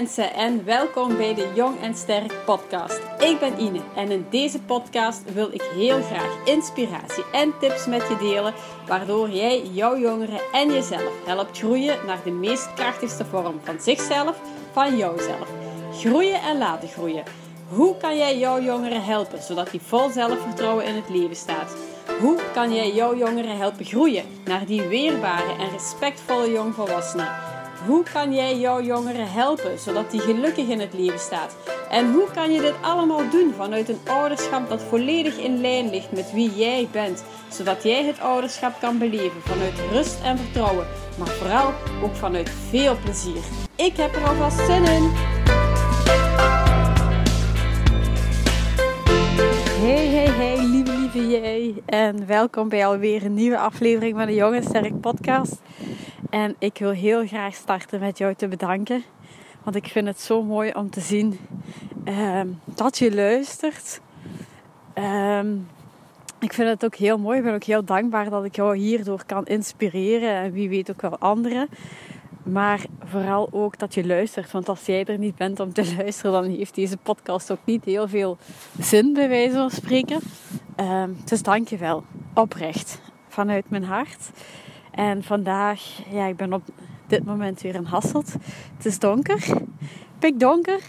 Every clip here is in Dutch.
mensen en welkom bij de Jong en Sterk podcast. Ik ben Ine en in deze podcast wil ik heel graag inspiratie en tips met je delen, waardoor jij jouw jongeren en jezelf helpt groeien naar de meest krachtigste vorm van zichzelf, van jouzelf. Groeien en laten groeien. Hoe kan jij jouw jongeren helpen zodat die vol zelfvertrouwen in het leven staat? Hoe kan jij jouw jongeren helpen groeien naar die weerbare en respectvolle jongvolwassenen? Hoe kan jij jouw jongeren helpen zodat die gelukkig in het leven staat? En hoe kan je dit allemaal doen vanuit een ouderschap dat volledig in lijn ligt met wie jij bent, zodat jij het ouderschap kan beleven vanuit rust en vertrouwen, maar vooral ook vanuit veel plezier? Ik heb er alvast zin in! Hey, hey, hey, lieve, lieve jij. En welkom bij alweer een nieuwe aflevering van de Jong en Sterk podcast. En ik wil heel graag starten met jou te bedanken. Want ik vind het zo mooi om te zien ehm, dat je luistert. Ehm, ik vind het ook heel mooi. Ik ben ook heel dankbaar dat ik jou hierdoor kan inspireren. En wie weet ook wel anderen. Maar vooral ook dat je luistert. Want als jij er niet bent om te luisteren, dan heeft deze podcast ook niet heel veel zin, bij wijze van spreken. Um, dus dank je wel. Oprecht. Vanuit mijn hart. En vandaag, ja, ik ben op dit moment weer in Hasselt. Het is donker. Pikdonker.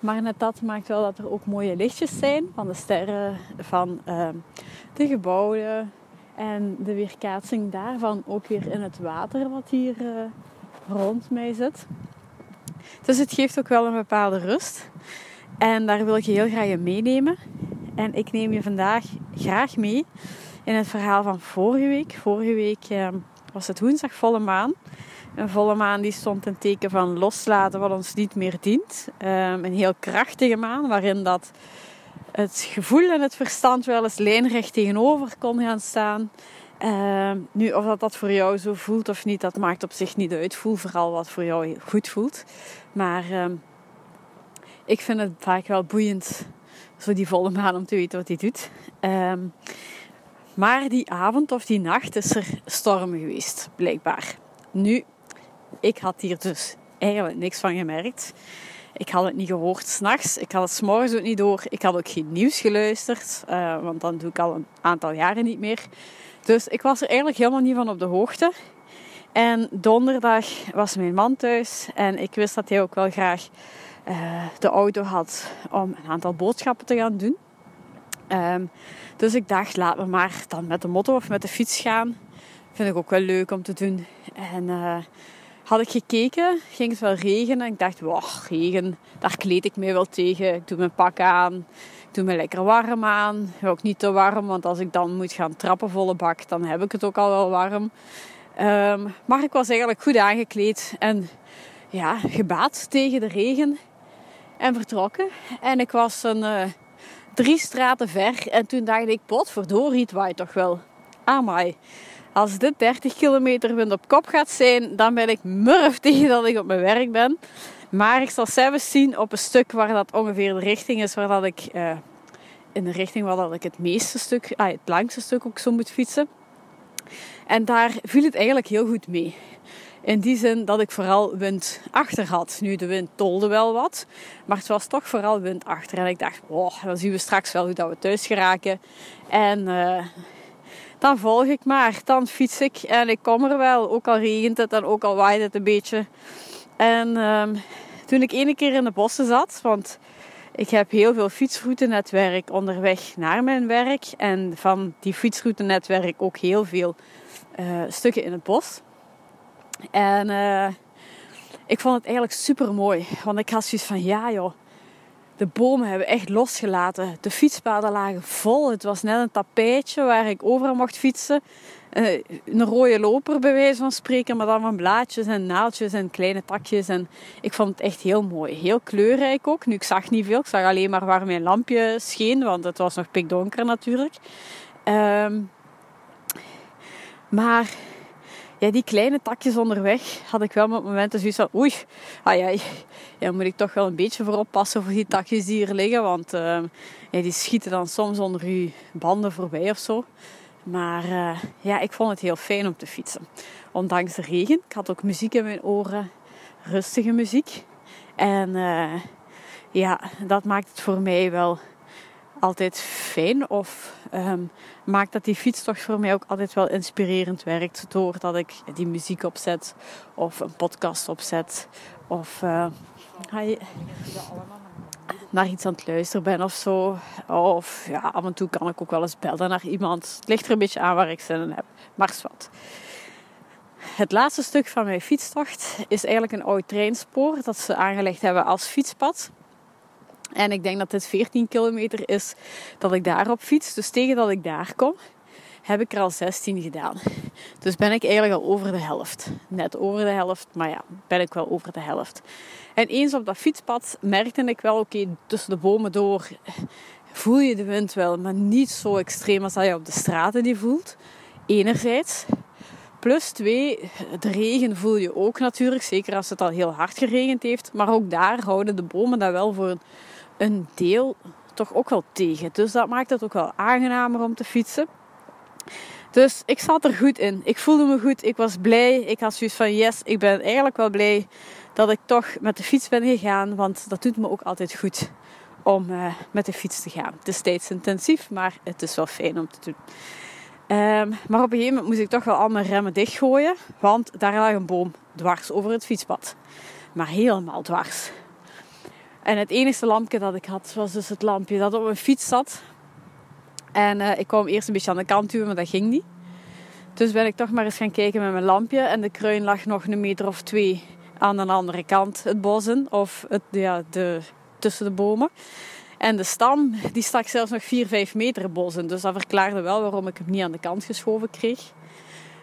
Maar net dat maakt wel dat er ook mooie lichtjes zijn. Van de sterren, van uh, de gebouwen. En de weerkaatsing daarvan ook weer in het water wat hier uh, rond mij zit. Dus het geeft ook wel een bepaalde rust. En daar wil ik je heel graag in meenemen. En ik neem je vandaag graag mee in het verhaal van vorige week. Vorige week eh, was het woensdag volle maan. Een volle maan die stond in teken van loslaten wat ons niet meer dient. Um, een heel krachtige maan waarin dat het gevoel en het verstand wel eens lijnrecht tegenover kon gaan staan. Uh, nu, of dat, dat voor jou zo voelt of niet, dat maakt op zich niet uit. Voel vooral wat voor jou goed voelt. Maar ik vind het vaak wel boeiend, zo die volle maan, om te weten wat hij doet. Maar die avond of die nacht is er storm geweest, blijkbaar. Nu, ik had hier dus eigenlijk niks van gemerkt. Ik had het niet gehoord s'nachts. Ik had het s'morgens ook niet door. Ik had ook geen nieuws geluisterd. Uh, want dan doe ik al een aantal jaren niet meer. Dus ik was er eigenlijk helemaal niet van op de hoogte. En donderdag was mijn man thuis. En ik wist dat hij ook wel graag uh, de auto had om een aantal boodschappen te gaan doen. Um, dus ik dacht, laat me maar dan met de motto of met de fiets gaan. Vind ik ook wel leuk om te doen. En uh, had ik gekeken, ging het wel regenen. En ik dacht, wow, regen, daar kleed ik me wel tegen. Ik doe mijn pak aan. Ik doe me lekker warm aan. Ook niet te warm, want als ik dan moet gaan trappen volle bak, dan heb ik het ook al wel warm. Um, maar ik was eigenlijk goed aangekleed en ja, gebaat tegen de regen. En vertrokken. En ik was een... Uh, drie straten ver. En toen dacht ik, potverdorie, het waait toch wel. Amai. Als dit 30 kilometer wind op kop gaat zijn, dan ben ik murf tegen dat ik op mijn werk ben. Maar ik zal zelfs zien op een stuk waar dat ongeveer de richting is waar dat ik... Uh, in de richting waar dat ik het meeste stuk, ah, het langste stuk ook zo moet fietsen. En daar viel het eigenlijk heel goed mee. In die zin dat ik vooral wind achter had. Nu, de wind tolde wel wat. Maar het was toch vooral wind achter. En ik dacht, oh, dan zien we straks wel hoe dat we thuis geraken. En uh, dan volg ik maar. Dan fiets ik en ik kom er wel. Ook al regent het en ook al waait het een beetje. En uh, toen ik ene keer in de bossen zat... Want ik heb heel veel fietsroutenetwerk onderweg naar mijn werk. En van die fietsroutenetwerk ook heel veel uh, stukken in het bos. En uh, ik vond het eigenlijk super mooi. Want ik had zoiets van, ja joh, de bomen hebben echt losgelaten. De fietspaden lagen vol. Het was net een tapijtje waar ik over mocht fietsen. Uh, een rode loper bij wijze van spreken, maar dan van blaadjes en naaldjes en kleine takjes. En ik vond het echt heel mooi. Heel kleurrijk ook. Nu, ik zag niet veel. Ik zag alleen maar waar mijn lampje scheen, want het was nog pikdonker natuurlijk. Um, maar ja, die kleine takjes onderweg had ik wel met momenten zoiets van... Oei, ah ja, ja, moet ik toch wel een beetje voor oppassen voor die takjes die hier liggen. Want uh, ja, die schieten dan soms onder uw banden voorbij of zo. Maar uh, ja, ik vond het heel fijn om te fietsen. Ondanks de regen. Ik had ook muziek in mijn oren. Rustige muziek. En uh, ja, dat maakt het voor mij wel altijd fijn. Of um, maakt dat die fietstocht voor mij ook altijd wel inspirerend werkt. Doordat ik die muziek opzet of een podcast opzet. Of uh, naar iets aan het luisteren ben of zo. Of ja, af en toe kan ik ook wel eens bellen naar iemand. Het ligt er een beetje aan waar ik zin in heb. Maar wat. Het laatste stuk van mijn fietstocht is eigenlijk een oud treinspoor dat ze aangelegd hebben als fietspad. En ik denk dat dit 14 kilometer is dat ik daarop fiets. Dus tegen dat ik daar kom, heb ik er al 16 gedaan. Dus ben ik eigenlijk al over de helft. Net over de helft, maar ja, ben ik wel over de helft. En eens op dat fietspad merkte ik wel, oké, tussen de bomen door voel je de wind wel, maar niet zo extreem als dat je op de straten die voelt. Enerzijds. Plus twee, de regen voel je ook natuurlijk, zeker als het al heel hard geregend heeft. Maar ook daar houden de bomen dat wel voor een, een deel toch ook wel tegen. Dus dat maakt het ook wel aangenamer om te fietsen. Dus ik zat er goed in. Ik voelde me goed. Ik was blij. Ik had zoiets van yes, ik ben eigenlijk wel blij dat ik toch met de fiets ben gegaan. Want dat doet me ook altijd goed om uh, met de fiets te gaan. Het is steeds intensief, maar het is wel fijn om te doen. Um, maar op een gegeven moment moest ik toch wel al mijn remmen dichtgooien. Want daar lag een boom dwars over het fietspad. Maar helemaal dwars. En het enige lampje dat ik had, was dus het lampje dat op mijn fiets zat. En uh, ik kwam eerst een beetje aan de kant duwen, maar dat ging niet. Dus ben ik toch maar eens gaan kijken met mijn lampje. En de kruin lag nog een meter of twee aan de andere kant het bos in. Of het, ja, de, tussen de bomen. En de stam die stak zelfs nog 4, 5 meter het bos in. Dus dat verklaarde wel waarom ik hem niet aan de kant geschoven kreeg.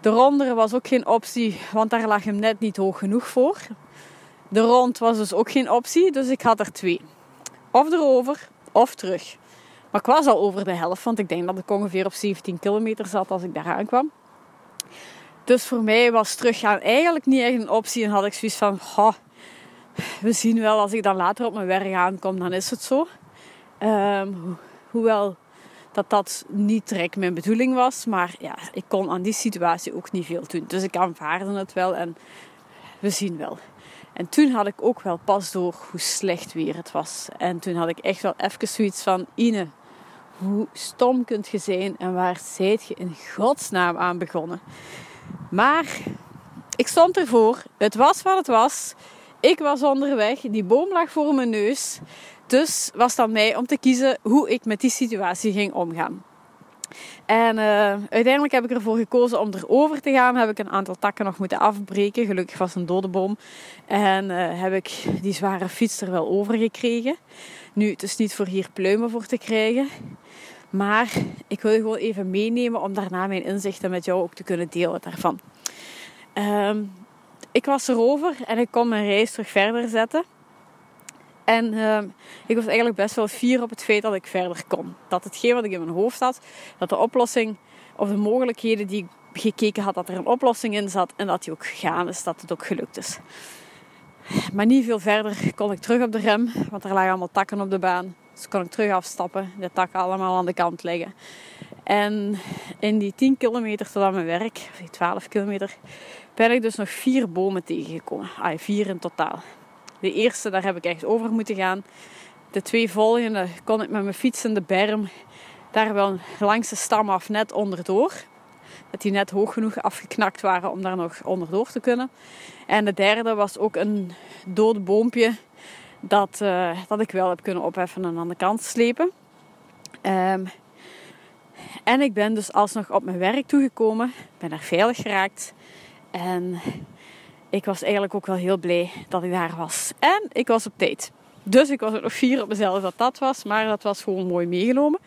De rondere was ook geen optie, want daar lag hem net niet hoog genoeg voor. De rond was dus ook geen optie, dus ik had er twee. Of erover, of terug. Maar ik was al over de helft, want ik denk dat ik ongeveer op 17 kilometer zat als ik daar aankwam. Dus voor mij was teruggaan eigenlijk niet echt een optie. En had ik zoiets van, we zien wel als ik dan later op mijn werk aankom, dan is het zo. Um, hoewel dat dat niet direct mijn bedoeling was. Maar ja, ik kon aan die situatie ook niet veel doen. Dus ik aanvaarde het wel en we zien wel. En toen had ik ook wel pas door hoe slecht weer het was. En toen had ik echt wel even zoiets van... Ine, hoe stom kunt je zijn en waar zijt je in godsnaam aan begonnen? Maar ik stond ervoor. Het was wat het was. Ik was onderweg. Die boom lag voor mijn neus. Dus was dan mij om te kiezen hoe ik met die situatie ging omgaan. En uh, uiteindelijk heb ik ervoor gekozen om erover te gaan. Heb ik een aantal takken nog moeten afbreken. Gelukkig was een dode boom. En uh, heb ik die zware fiets er wel over gekregen. Nu, het is niet voor hier pluimen voor te krijgen. Maar ik wil je gewoon even meenemen om daarna mijn inzichten met jou ook te kunnen delen daarvan. Um, ik was erover en ik kon mijn reis terug verder zetten. En uh, ik was eigenlijk best wel fier op het feit dat ik verder kon. Dat hetgeen wat ik in mijn hoofd had, dat de oplossing of de mogelijkheden die ik gekeken had, dat er een oplossing in zat en dat die ook gegaan is, dat het ook gelukt is. Maar niet veel verder kon ik terug op de rem, want er lagen allemaal takken op de baan. Dus kon ik terug afstappen, de takken allemaal aan de kant leggen. En in die 10 kilometer tot aan mijn werk, of die 12 kilometer, ben ik dus nog vier bomen tegengekomen. Ah, vier in totaal. De eerste, daar heb ik echt over moeten gaan. De twee volgende kon ik met mijn fiets in de berm daar wel langs de stam af net onderdoor. Dat die net hoog genoeg afgeknakt waren om daar nog onderdoor te kunnen. En de derde was ook een dode boompje dat, uh, dat ik wel heb kunnen opheffen en aan de kant slepen. Um, en ik ben dus alsnog op mijn werk toegekomen. Ben daar veilig geraakt. En ik was eigenlijk ook wel heel blij dat ik daar was. En ik was op tijd. Dus ik was ook nog fier op mezelf dat dat was. Maar dat was gewoon mooi meegenomen.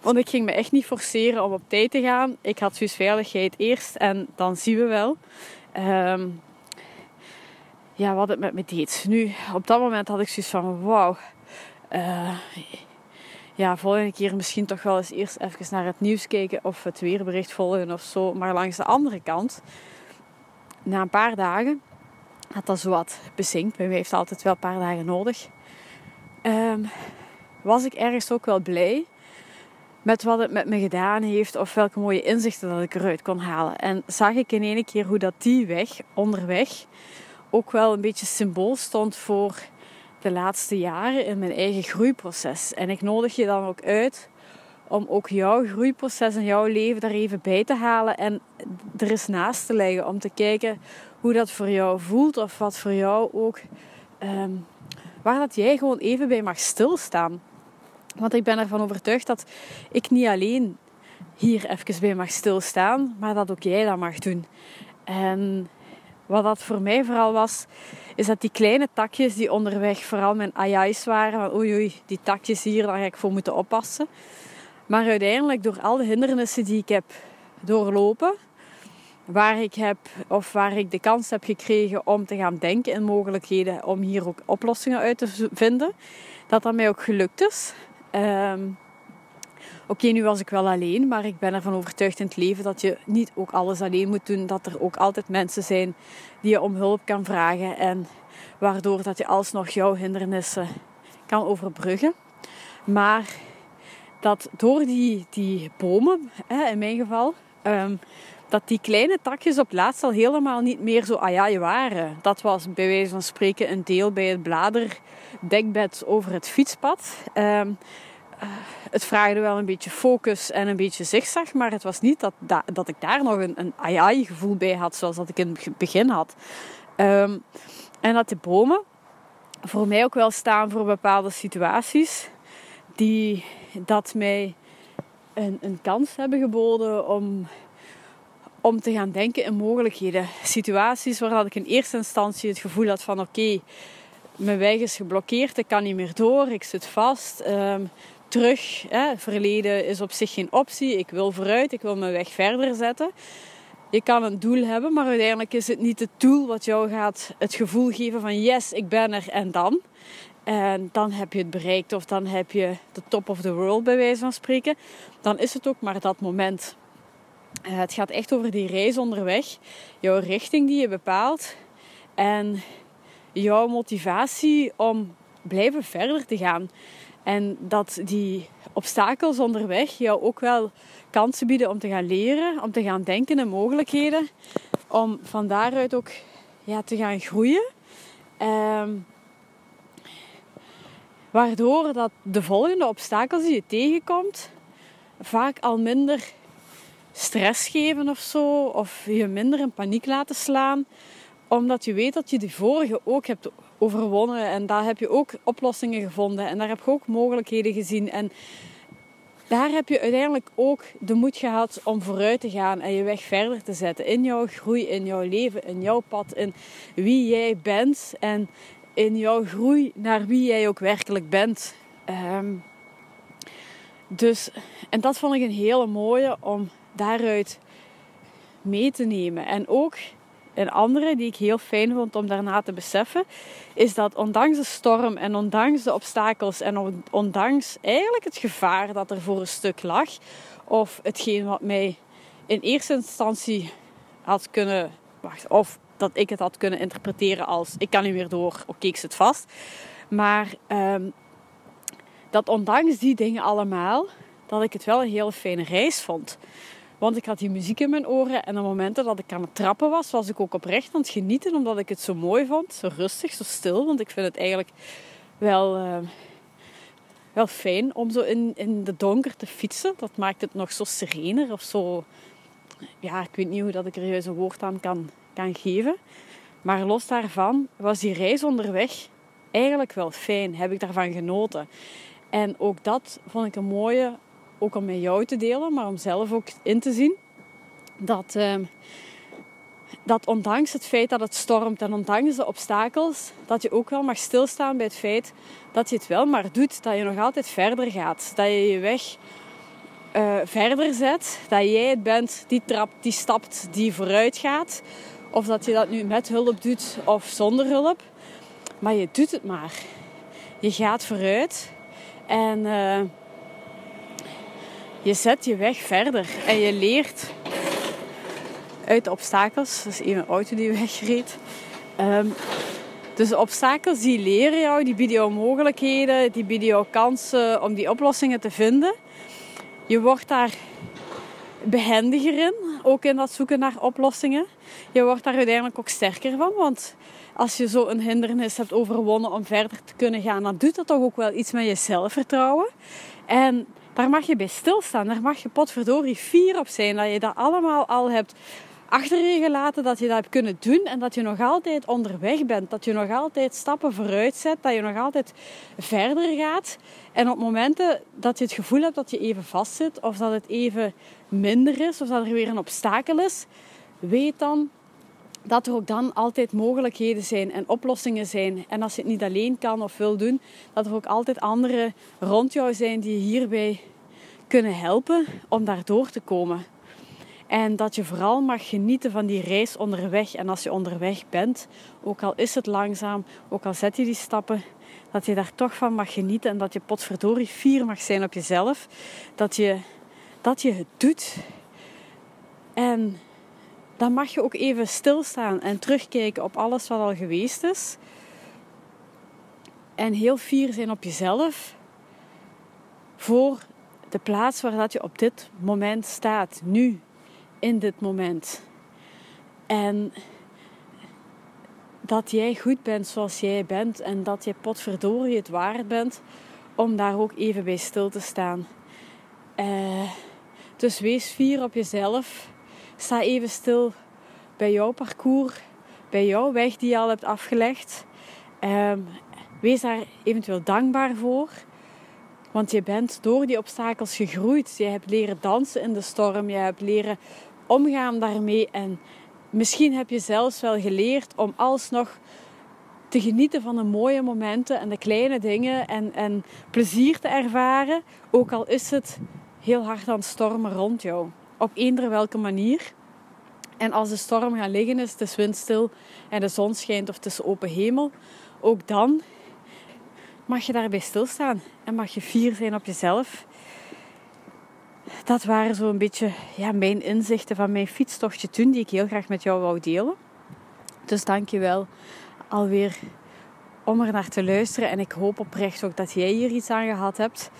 Want ik ging me echt niet forceren om op tijd te gaan. Ik had dus veiligheid eerst en dan zien we wel. Um, ja, wat het met me deed. Nu, op dat moment had ik zoiets van, wauw. Uh, ja, volgende keer misschien toch wel eens eerst even naar het nieuws kijken of het weerbericht volgen of zo. Maar langs de andere kant, na een paar dagen, had dat zo wat bezinkt. Bij heeft altijd wel een paar dagen nodig. Um, was ik ergens ook wel blij met wat het met me gedaan heeft of welke mooie inzichten dat ik eruit kon halen. En zag ik in één keer hoe dat die weg, onderweg, ook wel een beetje symbool stond voor de laatste jaren in mijn eigen groeiproces. En ik nodig je dan ook uit om ook jouw groeiproces en jouw leven daar even bij te halen en er eens naast te leggen om te kijken hoe dat voor jou voelt of wat voor jou ook, ehm, waar dat jij gewoon even bij mag stilstaan. Want ik ben ervan overtuigd dat ik niet alleen hier even bij mag stilstaan, maar dat ook jij dat mag doen. En wat dat voor mij vooral was, is dat die kleine takjes die onderweg vooral mijn ayais waren, van oei oei, die takjes hier, daar ga ik voor moeten oppassen. Maar uiteindelijk door al de hindernissen die ik heb doorlopen, waar ik heb of waar ik de kans heb gekregen om te gaan denken in mogelijkheden om hier ook oplossingen uit te vinden, dat dat mij ook gelukt is. Ehm, oké, nu was ik wel alleen, maar ik ben ervan overtuigd in het leven dat je niet ook alles alleen moet doen. Dat er ook altijd mensen zijn die je om hulp kan vragen en waardoor dat je alsnog jouw hindernissen kan overbruggen. Maar dat door die, die bomen, hè, in mijn geval, ehm, dat die kleine takjes op laatst al helemaal niet meer zo ajaai waren. Dat was bij wijze van spreken een deel bij het bladerdekbed over het fietspad. Ehm, eh, het vraagde wel een beetje focus en een beetje zigzag, maar het was niet dat, dat, ik daar nog een, een ai gevoel bij had, zoals dat ik in het begin had. Ehm, en dat de bomen voor mij ook wel staan voor bepaalde situaties die dat mij een, een kans hebben geboden om, om te gaan denken in mogelijkheden. Situaties waar ik in eerste instantie het gevoel had van oké, mijn weg is geblokkeerd, ik kan niet meer door, ik zit vast. Um, terug, hè, verleden is op zich geen optie, ik wil vooruit, ik wil mijn weg verder zetten. Je kan een doel hebben, maar uiteindelijk is het niet het doel wat jou gaat het gevoel geven van yes, ik ben er en dan. En dan heb je het bereikt of dan heb je de top of the world bij wijze van spreken. Dan is het ook maar dat moment. Uh, het gaat echt over die reis onderweg. Jouw richting die je bepaalt. En jouw motivatie om blijven verder te gaan. En dat die obstakels onderweg jou ook wel kansen bieden om te gaan leren, om te gaan denken in mogelijkheden. Om van daaruit ook ja, te gaan groeien. Um, Waardoor dat de volgende obstakels die je tegenkomt vaak al minder stress geven of zo. Of je minder in paniek laten slaan. Omdat je weet dat je de vorige ook hebt overwonnen. En daar heb je ook oplossingen gevonden. En daar heb je ook mogelijkheden gezien. En daar heb je uiteindelijk ook de moed gehad om vooruit te gaan en je weg verder te zetten. In jouw groei, in jouw leven, in jouw pad, in wie jij bent. En in jouw groei naar wie jij ook werkelijk bent. Ehm, dus, en dat vond ik een hele mooie om daaruit mee te nemen. En ook een andere die ik heel fijn vond om daarna te beseffen, is dat ondanks de storm en ondanks de obstakels en ondanks eigenlijk het gevaar dat er voor een stuk lag, of hetgeen wat mij in eerste instantie had kunnen, wacht, of dat ik het had kunnen interpreteren als ik kan niet meer door, oké, ik zit vast. Maar ehm, dat ondanks die dingen allemaal, dat ik het wel een hele fijne reis vond. Want ik had die muziek in mijn oren en op momenten dat ik aan het trappen was, was ik ook oprecht aan het genieten omdat ik het zo mooi vond. Zo rustig, zo stil. Want ik vind het eigenlijk wel, ehm, wel fijn om zo in, in de donker te fietsen. Dat maakt het nog zo serener of zo. Ja, ik weet niet hoe dat ik er juist een woord aan kan kan geven. Maar los daarvan was die reis onderweg eigenlijk wel fijn. Heb ik daarvan genoten. En ook dat vond ik een mooie, ook om met jou te delen, maar om zelf ook in te zien. Dat, ehm, dat ondanks het feit dat het stormt en ondanks de obstakels, dat je ook wel mag stilstaan bij het feit dat je het wel maar doet. Dat je nog altijd verder gaat. Dat je je weg uh, verder zet. Dat jij het bent die trapt, die stapt, die vooruit gaat. Of dat je dat nu met hulp doet of zonder hulp. Maar je doet het maar. Je gaat vooruit. En uh, je zet je weg verder. En je leert uit de obstakels. Dat is even een auto die wegreed. Um, dus de obstakels die leren jou, die bieden jou mogelijkheden, die bieden jou kansen om die oplossingen te vinden. Je wordt daar behendiger in, ook in dat zoeken naar oplossingen. je wordt daar uiteindelijk ook sterker van. Want als je zo een hindernis hebt overwonnen om verder te kunnen gaan, dan doet dat toch ook wel iets met je zelfvertrouwen. En daar mag je bij stilstaan. Daar mag je potverdorie fier op zijn dat je dat allemaal al hebt achter je gelaten dat je dat hebt kunnen doen en dat je nog altijd onderweg bent. Dat je nog altijd stappen vooruit zet, dat je nog altijd verder gaat. En op momenten dat je het gevoel hebt dat je even vastzit of dat het even minder is of dat er weer een obstakel is, weet dan dat er ook dan altijd mogelijkheden zijn en oplossingen zijn. En als je het niet alleen kan of wil doen, dat er ook altijd anderen rond jou zijn die je hierbij kunnen helpen om daar door te komen. En dat je vooral mag genieten van die reis onderweg. En als je onderweg bent, ook al is het langzaam, ook al zet je die stappen, dat je daar toch van mag genieten. En dat je potverdorie fier mag zijn op jezelf. Dat je, dat je het doet. En dan mag je ook even stilstaan en terugkijken op alles wat al geweest is. En heel fier zijn op jezelf. Voor de plaats waar dat je op dit moment staat, nu in dit moment. En dat jij goed bent zoals jij bent en dat je potverdorie het waard bent om daar ook even bij stil te staan. Uh, dus wees fier op jezelf. Sta even stil bij jouw parcours, bij jouw weg die je al hebt afgelegd. Uh, wees daar eventueel dankbaar voor. Want je bent door die obstakels gegroeid. Je hebt leren dansen in de storm. Je hebt leren omgaan daarmee. En misschien heb je zelfs wel geleerd om alsnog te genieten van de mooie momenten en de kleine dingen en, en plezier te ervaren. Ook al is het heel hard aan stormen rond jou. Op eender welke manier. En als de storm gaat liggen is, het is windstil en de zon schijnt of is open hemel. Ook dan mag je daarbij stilstaan en mag je fier zijn op jezelf dat waren zo'n beetje ja, mijn inzichten van mijn fietstochtje toen, die ik heel graag met jou wou delen. Dus dank je wel alweer om er naar te luisteren. En ik hoop oprecht ook dat jij hier iets aan gehad hebt.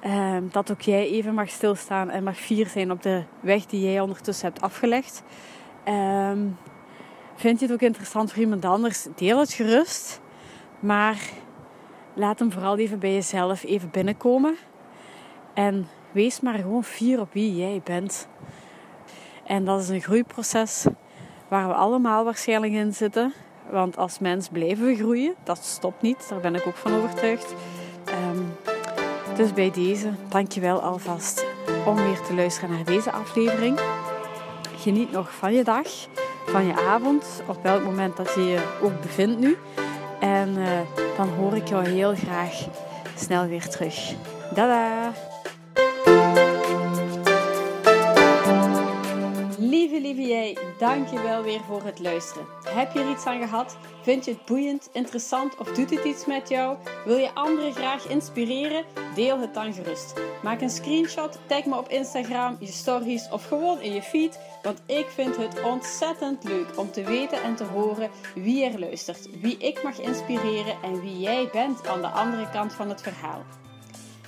Ehm, dat ook jij even mag stilstaan en mag fier zijn op de weg die jij ondertussen hebt afgelegd. Ehm, vind je het ook interessant voor iemand anders? Deel het gerust. Maar laat hem vooral even bij jezelf even binnenkomen. En Wees maar gewoon fier op wie jij bent. En dat is een groeiproces waar we allemaal waarschijnlijk in zitten. Want als mens blijven we groeien. Dat stopt niet, daar ben ik ook van overtuigd. Um, dus bij deze, dankjewel alvast om weer te luisteren naar deze aflevering. Geniet nog van je dag, van je avond, op welk moment dat je je ook bevindt nu. En uh, dan hoor ik jou heel graag snel weer terug. Dada! Lieve, lieve jij, dank je wel weer voor het luisteren. Heb je er iets aan gehad? Vind je het boeiend, interessant of doet het iets met jou? Wil je anderen graag inspireren? Deel het dan gerust. Maak een screenshot, tag me op Instagram, je stories of gewoon in je feed. Want ik vind het ontzettend leuk om te weten en te horen wie er luistert. Wie ik mag inspireren en wie jij bent aan de andere kant van het verhaal.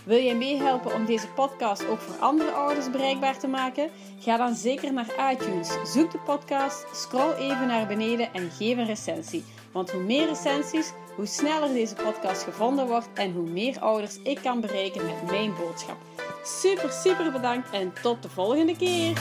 Wil jij meehelpen om deze podcast ook voor andere ouders bereikbaar te maken? Ga dan zeker naar iTunes, zoek de podcast, scroll even naar beneden en geef een recensie. Want hoe meer recensies, hoe sneller deze podcast gevonden wordt en hoe meer ouders ik kan bereiken met mijn boodschap. Super, super bedankt en tot de volgende keer!